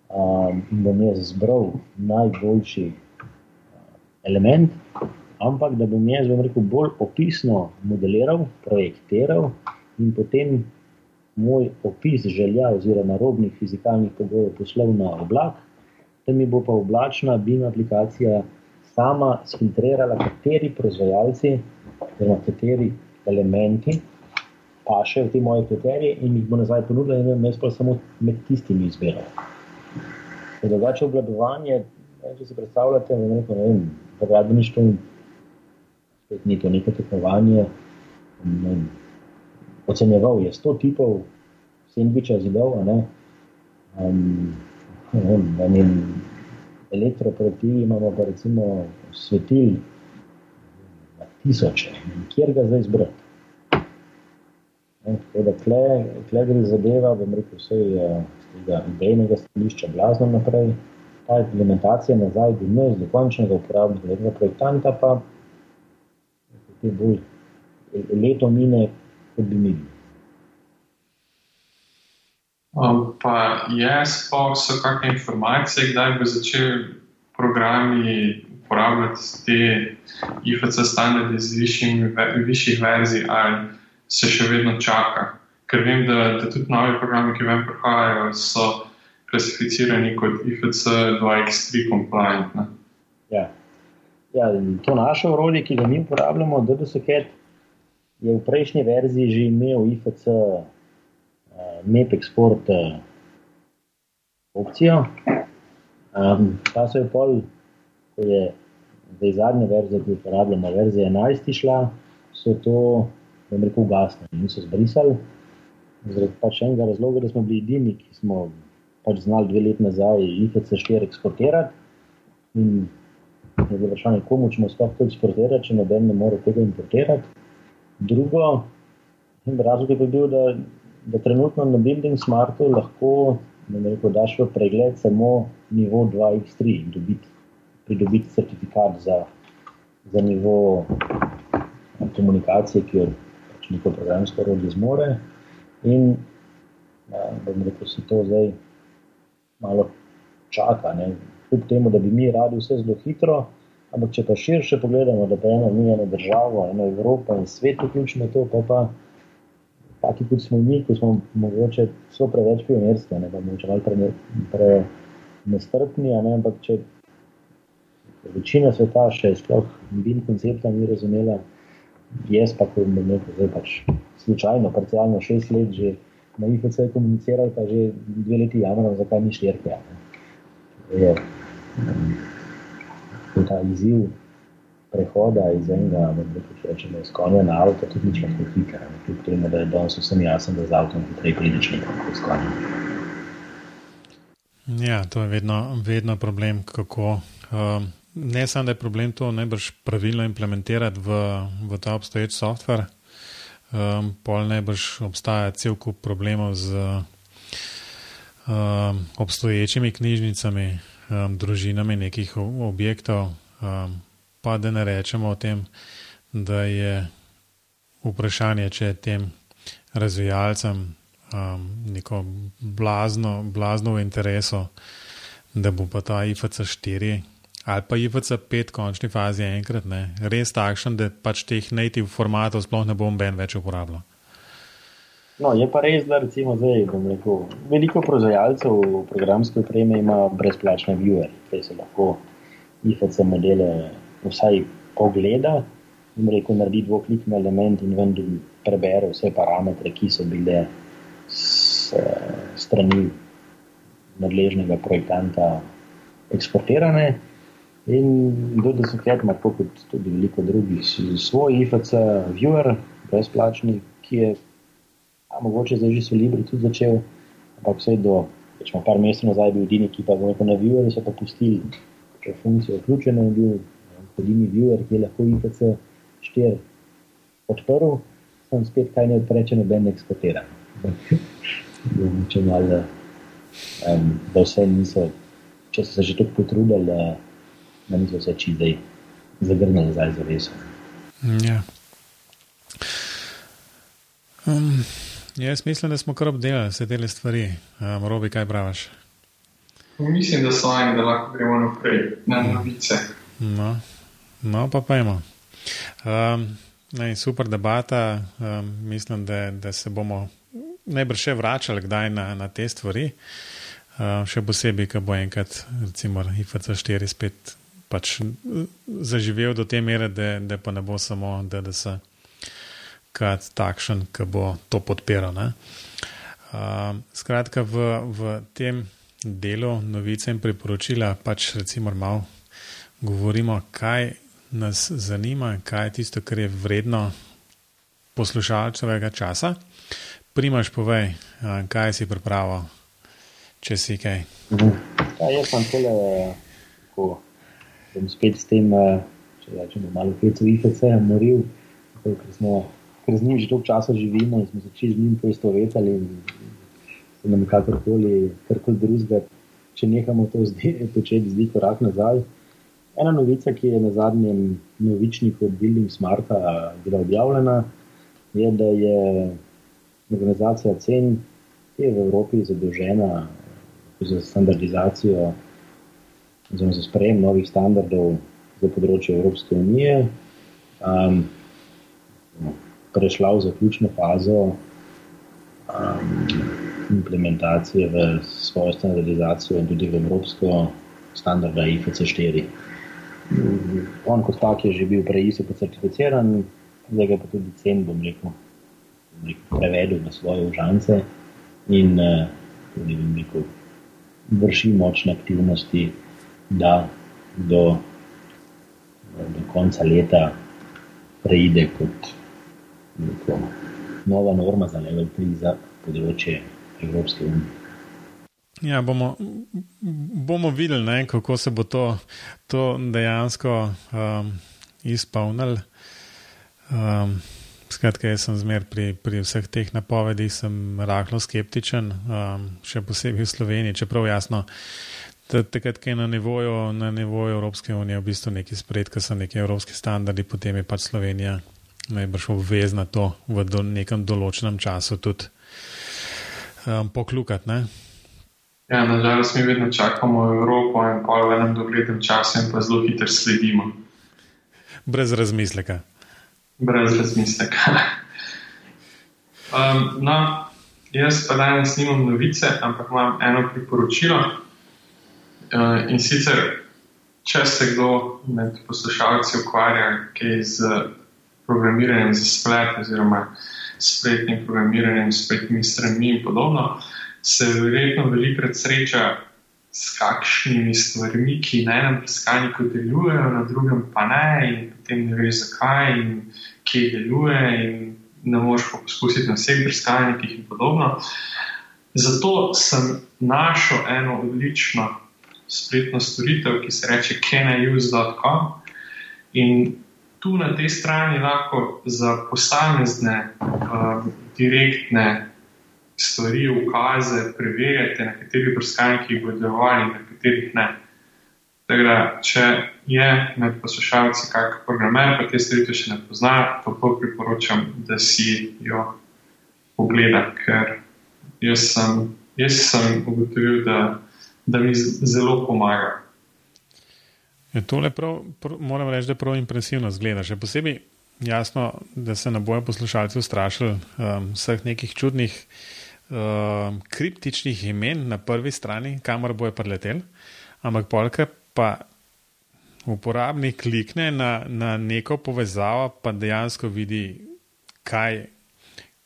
Um, in bom jaz zbral najboljši uh, element, ampak da bom jaz, bom rekel, bolj opisno modeliral, projektiral in potem moj opis želja oziroma robnih fizikalnih pogojev poslal na oblak, da mi bo pa oblačna BIM aplikacija sama sfiltrirala, kateri proizvajalci oziroma kateri elementi paše v te moje kriterije in jih bo nazaj ponudila, in jaz pa samo med tistimi izbiral. Drugače obladovanje, če si predstavljate, ne vem, v gradbeništvu, spet ni to neko tekmovanje. Ne vem, ocenjeval je 100 tipov sendviča zidov, ne, um, ne vem, na njem elektroprojektivi imamo pa recimo svetil na tisoče, kjer ga zdaj zbrati. Tako da tle, tle gre zadeva, bom rekel, vse je z tega idejnega stališča blazno naprej. Ta implementacija nazaj do nas, do končnega uporabnika, do projektanta pa te bolj leto mine, kot bi mi bili. Um, pa je sploh so kakšne informacije, kdaj bi začeli programi uporabljati te IFC standarde z višjih verzij ali se še vedno čaka. Ker vem, da, da tudi novi programi, ki vam prihajajo, so klasificirani kot IFC 2x3 compliant. Ja. Ja, to naše urodje, ki ga mi uporabljamo, DDSCAT, je v prejšnji verziji že imel IFC uh, MEP export uh, opcijo. Um, ta se je pol, ko je zdaj zadnja verzija, ki je uporabljena, verzija 11 šla, so to, da rekel, ugasnili in so zbrisali. Zaradi pač enega razloga, da smo bili edini, ki smo pač znali dve leti nazaj IFC4 eksportirati. In je bilo vprašanje, komu ćemo sploh to eksportirati, če noben ne more tega importirati. Drugo, razlog je bil, da, da trenutno na Building Smartu lahko rekel, daš v pregled samo nivo 2x3 in dobiti, pridobiti certifikat za, za nivo komunikacije, ki jo pač neko programsko orodje zmore. In ja, da rekel, se to zdaj malo čaka. Ne kljub temu, da bi mi radi vse zelo hitro. Ampak, če pa širše pogledamo, da pa eno mi, eno državo, eno Evropo in svet vključimo to, pa pa taki kot smo mi, ko smo mogoče so preveč pionirski, ne pa mogoče malo pre, pre nestrpni, ne, ampak če večina sveta še sploh bin koncepta ni razumela, jaz pa, ko bom nekaj zdaj pač slučajno, parcialno šest let že na IFC komuniciral, pa že dve leti jamram, zakaj ni štirke. Ne je um, ta izziv prehoda iz enega, da rečemo, iz konja na avto, tudi ni tako hiter. Kljub temu, da je danes vsem jasno, da z avtom hitreje prideš nekam kot s konjem. Ja, to je vedno, vedno problem, kako. Um, ne samo, da je problem to najbrž pravilno implementirati v, v ta obstoječ softver, um, pol najbrž obstaja cel kup problemov z um, obstoječimi knjižnicami, um, družinami nekih objektov, um, pa da ne rečemo o tem, da je vprašanje, če tem razvijalcem um, neko blazno, blazno v interesu, da bo pa ta IFC 4 ali pa IFC 5 v končni fazi enkrat ne, res takšen, da pač teh native formatov sploh ne bom ben več uporabljal. No, je pa res, da recimo zdaj, rekel, veliko proizvajalcev programske opreme ima brezplačne viewer, ki se lahko IFC modele vsaj pogleda in rekel, naredi dvoklikni element in ven prebere vse parametre, ki so bile s strani nadležnega projektanta eksportirane. In do desetletja ima tako kot tudi veliko drugih svoj IFC viewer, brezplačni, ki je A mogoče zdaj že so Libri tudi začel, ampak vse do, rečemo, par mesecev nazaj bil edini, ki pa bo neko navijal in so pa pustili, če je funkcija vključena in bil edini viewer, ki je lahko IPC 4 odprl, sem spet kaj ne odpreče, noben ne eksportira. [LAUGHS] Če malo, da vse niso, če so se že tako potrudili, da niso vse čizaj zagrnili nazaj za res. Ja. Um. Jaz mislim, da smo kar obdelali vse te stvari. Um, Robi, kaj praviš? Mislim, da so oni, da lahko gremo naprej na novice. No, no pa pojmo. Um, super debata. Um, mislim, da, da se bomo najbrž še vračali kdaj na, na te stvari. Um, še posebej, ko bo enkrat, recimo, IFC 4 spet pač zaživel do te mere, da, da pa ne bo samo DDS kot takšen, ki bo to podpiral. Uh, skratka, v, v tem delu novice in priporočila pač recimo malo govorimo, kaj nas zanima, kaj je tisto, kar je vredno poslušalcevega časa. Primaš, povej, uh, kaj si pripravil, če si kaj. Ja, jaz sem tole, ko sem spet s tem, če rečemo, malo petu IFC, moril, ker smo ker z njim že dolgo časa živimo in smo se čez njim poistovetili in se nam kakorkoli, karkoli drugega, če nehamo to [LAUGHS] početi, zdi korak nazaj. Ena novica, ki je na zadnjem novičniku Building Smarta bila objavljena, je, da je organizacija cen, ki je v Evropi zadolžena za standardizacijo oziroma za sprejem novih standardov za področje Evropske unije. Um, prešla v zaključno fazo um, implementacije v svojo standardizacijo in tudi v evropsko standarda IFC4. On kot tak je že bil prej ISO certificiran, zdaj ga pa tudi cen, bom rekel, bom rekel prevedel na svoje užance in uh, tudi, bom rekel, vrši močne aktivnosti da do, do konca leta preide kot neko nova norma za level 3 za področje Evropske unije. Ja, bomo, bomo videli, ne, kako se bo to, to dejansko um, izpolnilo. Um, skratka, jaz sem zmer pri, pri vseh teh napovedih rahlo skeptičen, um, še posebej v Sloveniji, čeprav jasno, takrat, ko je na nivoju, na nivoju Evropske unije v bistvu neki spred, ko so neki evropski standardi, potem je pač Slovenija najbrž obvezna to v do, nekem določenem času tudi um, poklukati. Ja, nažalost, mi vedno čakamo Evropo in pa v enem doglednem času in pa zelo hitro sledimo. Brez razmisleka. Brez razmisleka. [LAUGHS] um, no, jaz pa danes nimam novice, ampak imam eno priporočilo. Uh, in sicer, če se kdo med poslušalci ukvarja z programiranjem za splet, oziroma spletnim programiranjem, spletnimi stranmi in podobno se verjetno velikokrat sreča s kakšnimi stvarmi, ki na enem brskalniku delujejo, na drugem pa ne, in potem ne veš zakaj in kje deluje, in ne moreš pa poskusiti na vseh brskalnikih in podobno. Zato sem našel eno odlično spletno storitev, ki se imenuje canayuse.com. In tu na tej strani lahko za posamezne uh, direktne stvari, ukaze, preverjate, na katerih brskalnikih bodo delovali, na katerih ne. Da, če je med poslušalci kakšen programer, pa te stvari še ne pozna, pa pa priporočam, da si jo pogleda, ker jaz sem, jaz sem ugotovil, da, da mi zelo pomaga. Je tole prav, prav, moram reči, da je prav impresivno zgleda. Še posebej jasno, da se ne bojo poslušalci ustrašili um, vseh nekih čudnih uh, kriptičnih imen na prvi strani, kamor bojo prileteli, ampak polka pa uporabnik klikne na, na neko povezavo, pa dejansko vidi, kaj,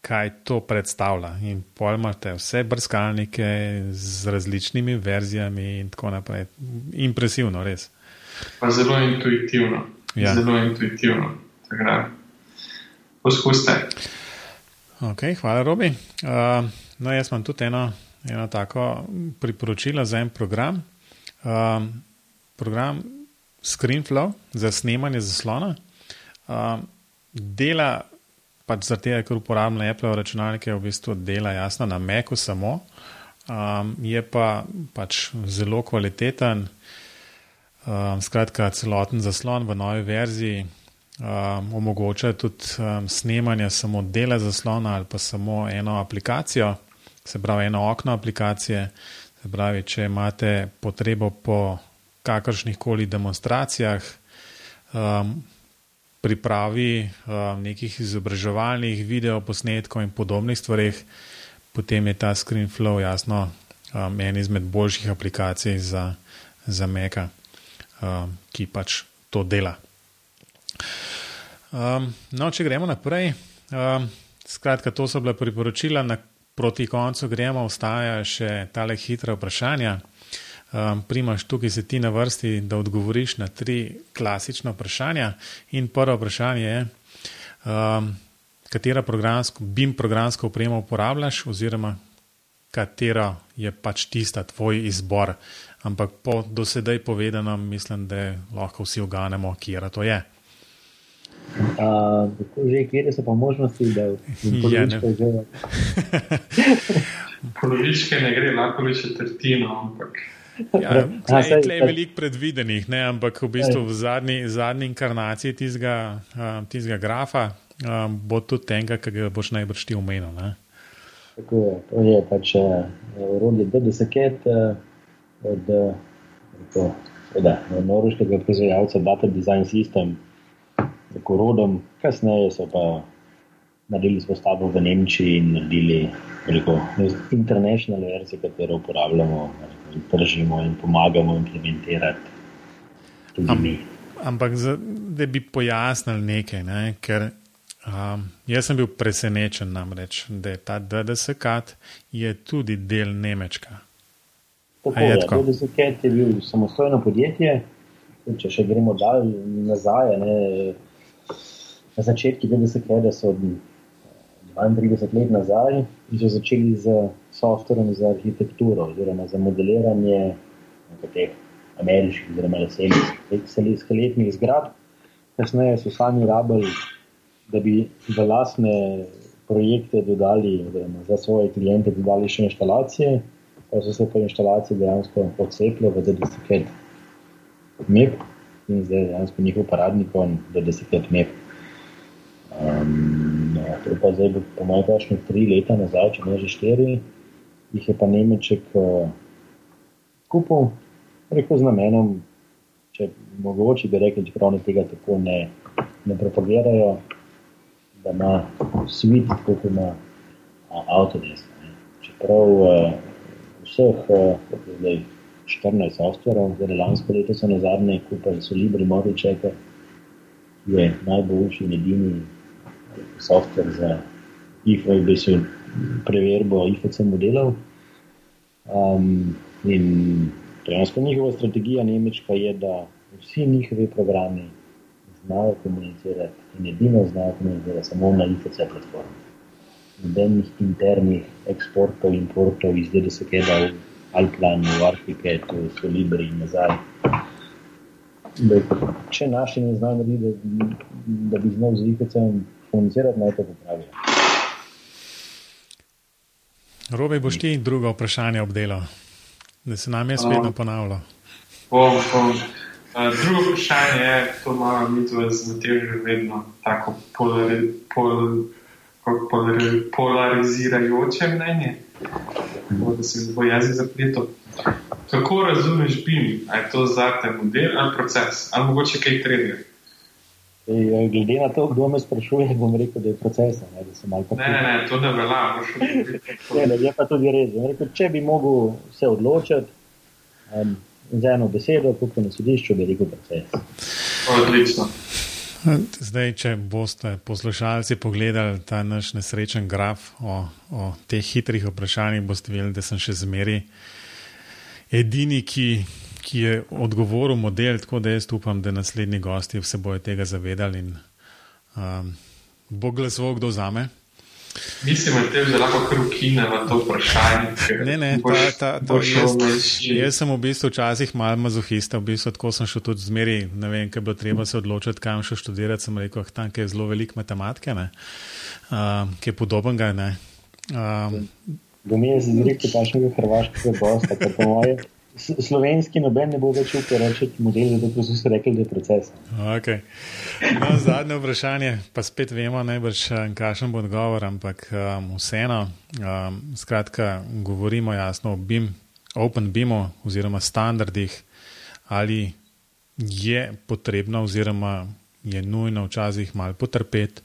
kaj to predstavlja. In pojmate vse brskalnike z različnimi verzijami in tako naprej. Impresivno, res. Pa zelo intuitivno. Ja. Zelo intuitivno. Poskusite. Okay, hvala, Robi. Uh, No, jaz imam tudi eno, eno tako priporočilo za en program. Um, program ScreenFlow za snemanje zaslona. Um, dela pač zato, ker uporabljam Apple računalnike, v bistvu dela jasno na Macu samo. Um, je pa pač zelo kvaliteten, um, skratka, celoten zaslon v novi verziji. Um, omogoča tudi um, snemanje samo dela zaslona ali pa samo eno aplikacijo se pravi eno okno aplikacije. Se pravi, če imate potrebo po kakršnih koli demonstracijah, um, pripravi um, nekih izobraževalnih videoposnetkov in podobnih stvarih, potem je ta ScreenFlow jasno um, en izmed boljših aplikacij za, za Meka, um, ki pač to dela. Um, no, če gremo naprej. Um, skratka, to so bila priporočila, na proti koncu gremo, ostaja še tale hitra vprašanja. Um, primaš tukaj se ti na vrsti, da odgovoriš na tri klasična vprašanja. In prvo vprašanje je, um, katera programsko, BIM programsko opremo uporabljaš, oziroma katera je pač tista tvoj izbor. Ampak po dosedaj povedanem, mislim, da lahko vsi oganemo, kje to je. Že, kje so pa možnosti, da [LAUGHS] ja, lahko že? [LAUGHS] Polovičke ne gre, lahko bi še tretjino. Ampak... Ja, tle, tle je veliko predvidenih, ne? ampak v bistvu v zadnji, zadnji inkarnaciji tistega grafa um, bo tudi tega, ki ga boš najbrž ti omenil. Tako je, to je pač uh, DDSK uh, od uh, norveškega proizvajalca Data Design System tako rodom, kasneje so pa naredili spostavo v Nemčiji in naredili veliko internacionalno verzijo, katero uporabljamo in tržimo in pomagamo implementirati. Am, ampak, za, da bi pojasnili nekaj, ne, ker um, jaz sem bil presenečen, namreč, da je ta DDSK tudi del Nemčka. Tako je, DDSK je bil samostojno podjetje, če še gremo dalj nazaj, ne, na začetki DDSK, da so 32 let nazaj in so začeli z softverom za arhitekturo oziroma za modeliranje teh ameriških oziroma skeletnih zgradb. Kasneje so sami rabili, da bi v lasne projekte dodali, oziroma za svoje klijente dodali še inštalacije pa so se po instalaciji dejansko odcepili v 10 MEP in zdaj dejansko njihov paradnik on 10 MEP. Um, no, to pa zdaj, po mojem, kakšne tri leta nazaj, če ne že štiri, jih je pa Nemček uh, kupil, rekel z namenom, če mogoče bi rekli, čeprav oni tega tako ne, ne propagirajo, da ima svet, kot ima avtodesk. Čeprav uh, vseh, zdaj 14 softverov, zdaj lansko leto so na zadnje kupili Solibri Moričeke, ki je najboljši in edini softver za IFO, v bistvu preverbo IFC modelov. Um, in dejansko njihova strategija Nemčka je, da vsi njihovi programi znajo komunicirati in edino znajo komunicirati samo na IFC platformi nobenih internih eksportov importov iz DDSK, da v Alplan, v tu so Libri in nazaj. Da, če naši ne znajo narediti, da, da bi znal z IKC-em komunicirati, naj to popravijo. Robe, boš ti drugo vprašanje obdelal, da se nam je spet ponavljalo. Drugo vprašanje je, to imamo mi tu z Matejo vedno tako polariziran. Pol, polarizirajoče mnenje, da se bo jezik zapletel. Kako razumeš BIM? Je to za te model ali proces, ali mogoče kaj tretjega? Ja, glede na to, kdo me sprašuje, bom rekel, da je proces. Ne, ne, ne, ne, to ne velja. [LAUGHS] ne, ne, je pa tudi res. Rekel, če bi mogel se odločiti um, za eno besedo, kot na sodišču, bi rekel proces. Odlično. Zdaj, če boste poslušalci pogledali ta naš nesrečen graf o, o teh hitrih vprašanjih, boste videli, da sem še zmeri edini, ki, ki je odgovoril model, tako da jaz upam, da naslednji gosti vse bojo tega zavedali in um, bo glasoval, kdo zame. Mislim, da te lahko krukine v to vprašanje. Ne, ne, ta, ta, ta, jaz, jaz sem v bistvu včasih mal mazohista, v bistvu tako sem šel tudi zmeri, ne vem, kaj bilo treba se odločiti, kam še študirati, sem rekel, ah, tam je zelo veliko matematike, ne, uh, ki je podobnega, ne. Um, Bom jaz izrekel takšnega hrvaškega gosta, ker po moje slovenski noben ne bo več upal reči model, zato so se rekli, da je proces. Okay. No, zadnje vprašanje, pa spet vemo, najbrž eh, kakšen bo odgovor, ampak um, vseeno, um, skratka, govorimo jasno o BIM, Open BIM-u oziroma standardih, ali je potrebno oziroma je nujno včasih malo potrpeti,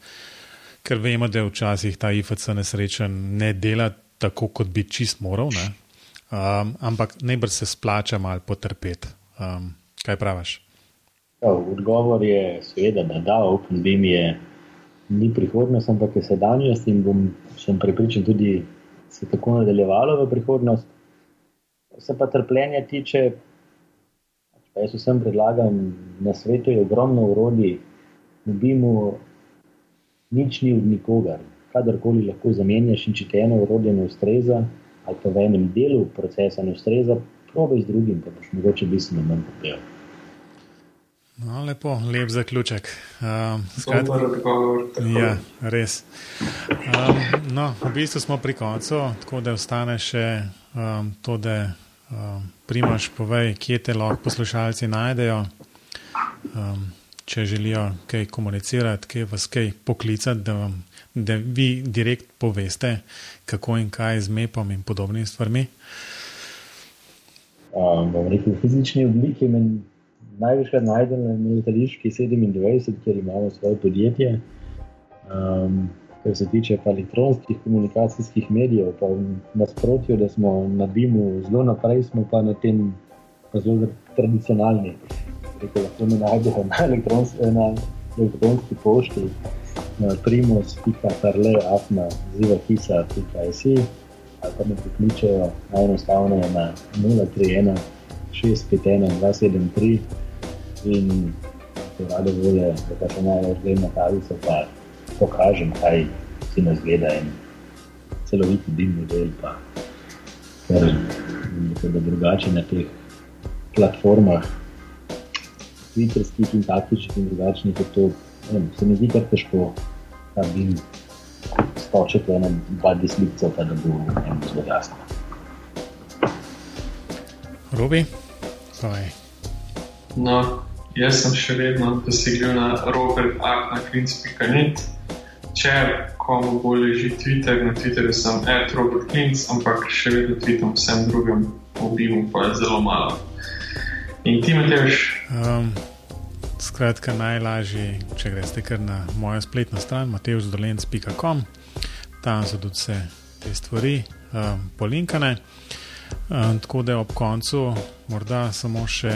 ker vemo, da je včasih ta IFC nesrečen ne dela tako, kot bi čist moral. Ne? Um, ampak najbrž se splača malo potrpeti. Um, kaj praviš? Ja, odgovor je, seveda, da da, OpenBeam je ni prihodnost, ampak je sedanjost in bom še prepričan tudi, se tako nadaljevalo v prihodnost. Se pa trpljenja tiče, pa jaz vsem predlagam, na svetu je ogromno urodij, v BIM-u nič ni od nikogar. Kadarkoli lahko zamenjaš in če te eno urodje ne ustreza, ali pa v enem delu procesa ne ustreza, probaj z drugim, pa boš mogoče bistveno manj popel. No, lepo, lep zaključek. Um, skratko, ja, res. Um, no, v bistvu smo pri koncu, tako da ostane še um, to, da um, primaš povej, kje te lahko poslušalci najdejo. Um, če želijo kaj komunicirati, kaj vas kaj poklicati, da, vam, da vi direkt poveste, kako in kaj z MEP-om in podobnimi stvarmi? Um, v neki fizični obliki me največkrat najdem na letališki 27, kjer imamo svoje podjetje. Um, kar se tiče elektronskih komunikacijskih medijev, pa v nasprotju, da smo na BIM-u zelo naprej, smo pa na tem pa zelo tradicionalni. Rekel, lahko me najdejo na elektronski, na elektronski pošti primos.tarle.afna.zivahisa.si ali pa me pokličejo, najenostavno je na 031 651 273 in rade volje, da pa še največ grem na kavico, pa pokažem, kaj si nas gleda in celoviti dim model, pa ker je drugače na teh platformah, twitterskih in taktičnih in drugačnih, to ne, se mi zdi kar težko, da bi skočil po enem, dva deslipca, pa da bo jim zelo jasno. Robi, kaj? No, jaz sem še vedno dosegljiv na robertartnaklinc.net. Če komu bolj leži Twitter, na Twitterju sem @robertklinc, ampak še vedno tvitam vsem drugim, obimu pa je zelo malo. In ti, Matejš? Um, skratka, najlažje, če greste kar na mojo spletno stran, matejšdolenc.com, tam so tudi vse te stvari um, polinkane. Um, tako da ob koncu, morda samo še,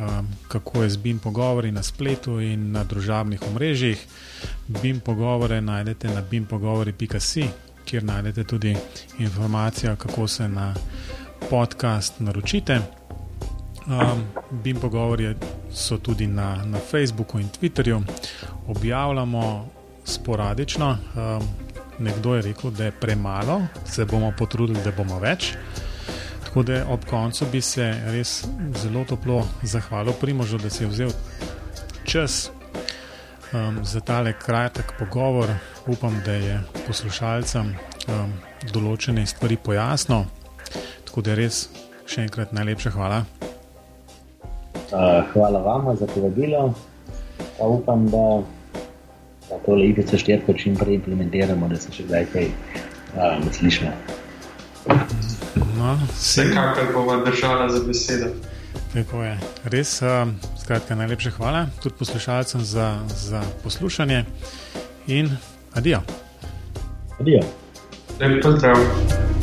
um, kako je z BIM pogovori na spletu in na družabnih omrežjih. BIM pogovore najdete na bimpogovori.com, kjer najdete tudi informacijo, kako se na podcast naročite. Um, BIM pogovori so tudi na, na Facebooku in Twitterju, objavljamo sporadično. Um, nekdo je rekel, da je premalo, se bomo potrudili, da bomo več. Tako da ob koncu bi se res zelo toplo zahvalil Primožu, da si je vzel čas um, za tale kratek pogovor. Upam, da je poslušalcem um, določene stvari pojasnil. Tako da res še enkrat najlepša hvala. Uh, hvala vam za povabilo. Pa upam, da, da to lepo štetko čim prej implementiramo, da se še kdaj kaj uh, slišimo. No, Vsekakor bomo držali za besedo. Tako je. Res, uh, skratka, najlepša hvala tudi poslušalcem za, za poslušanje in adijo. Adijo. Lep pozdrav.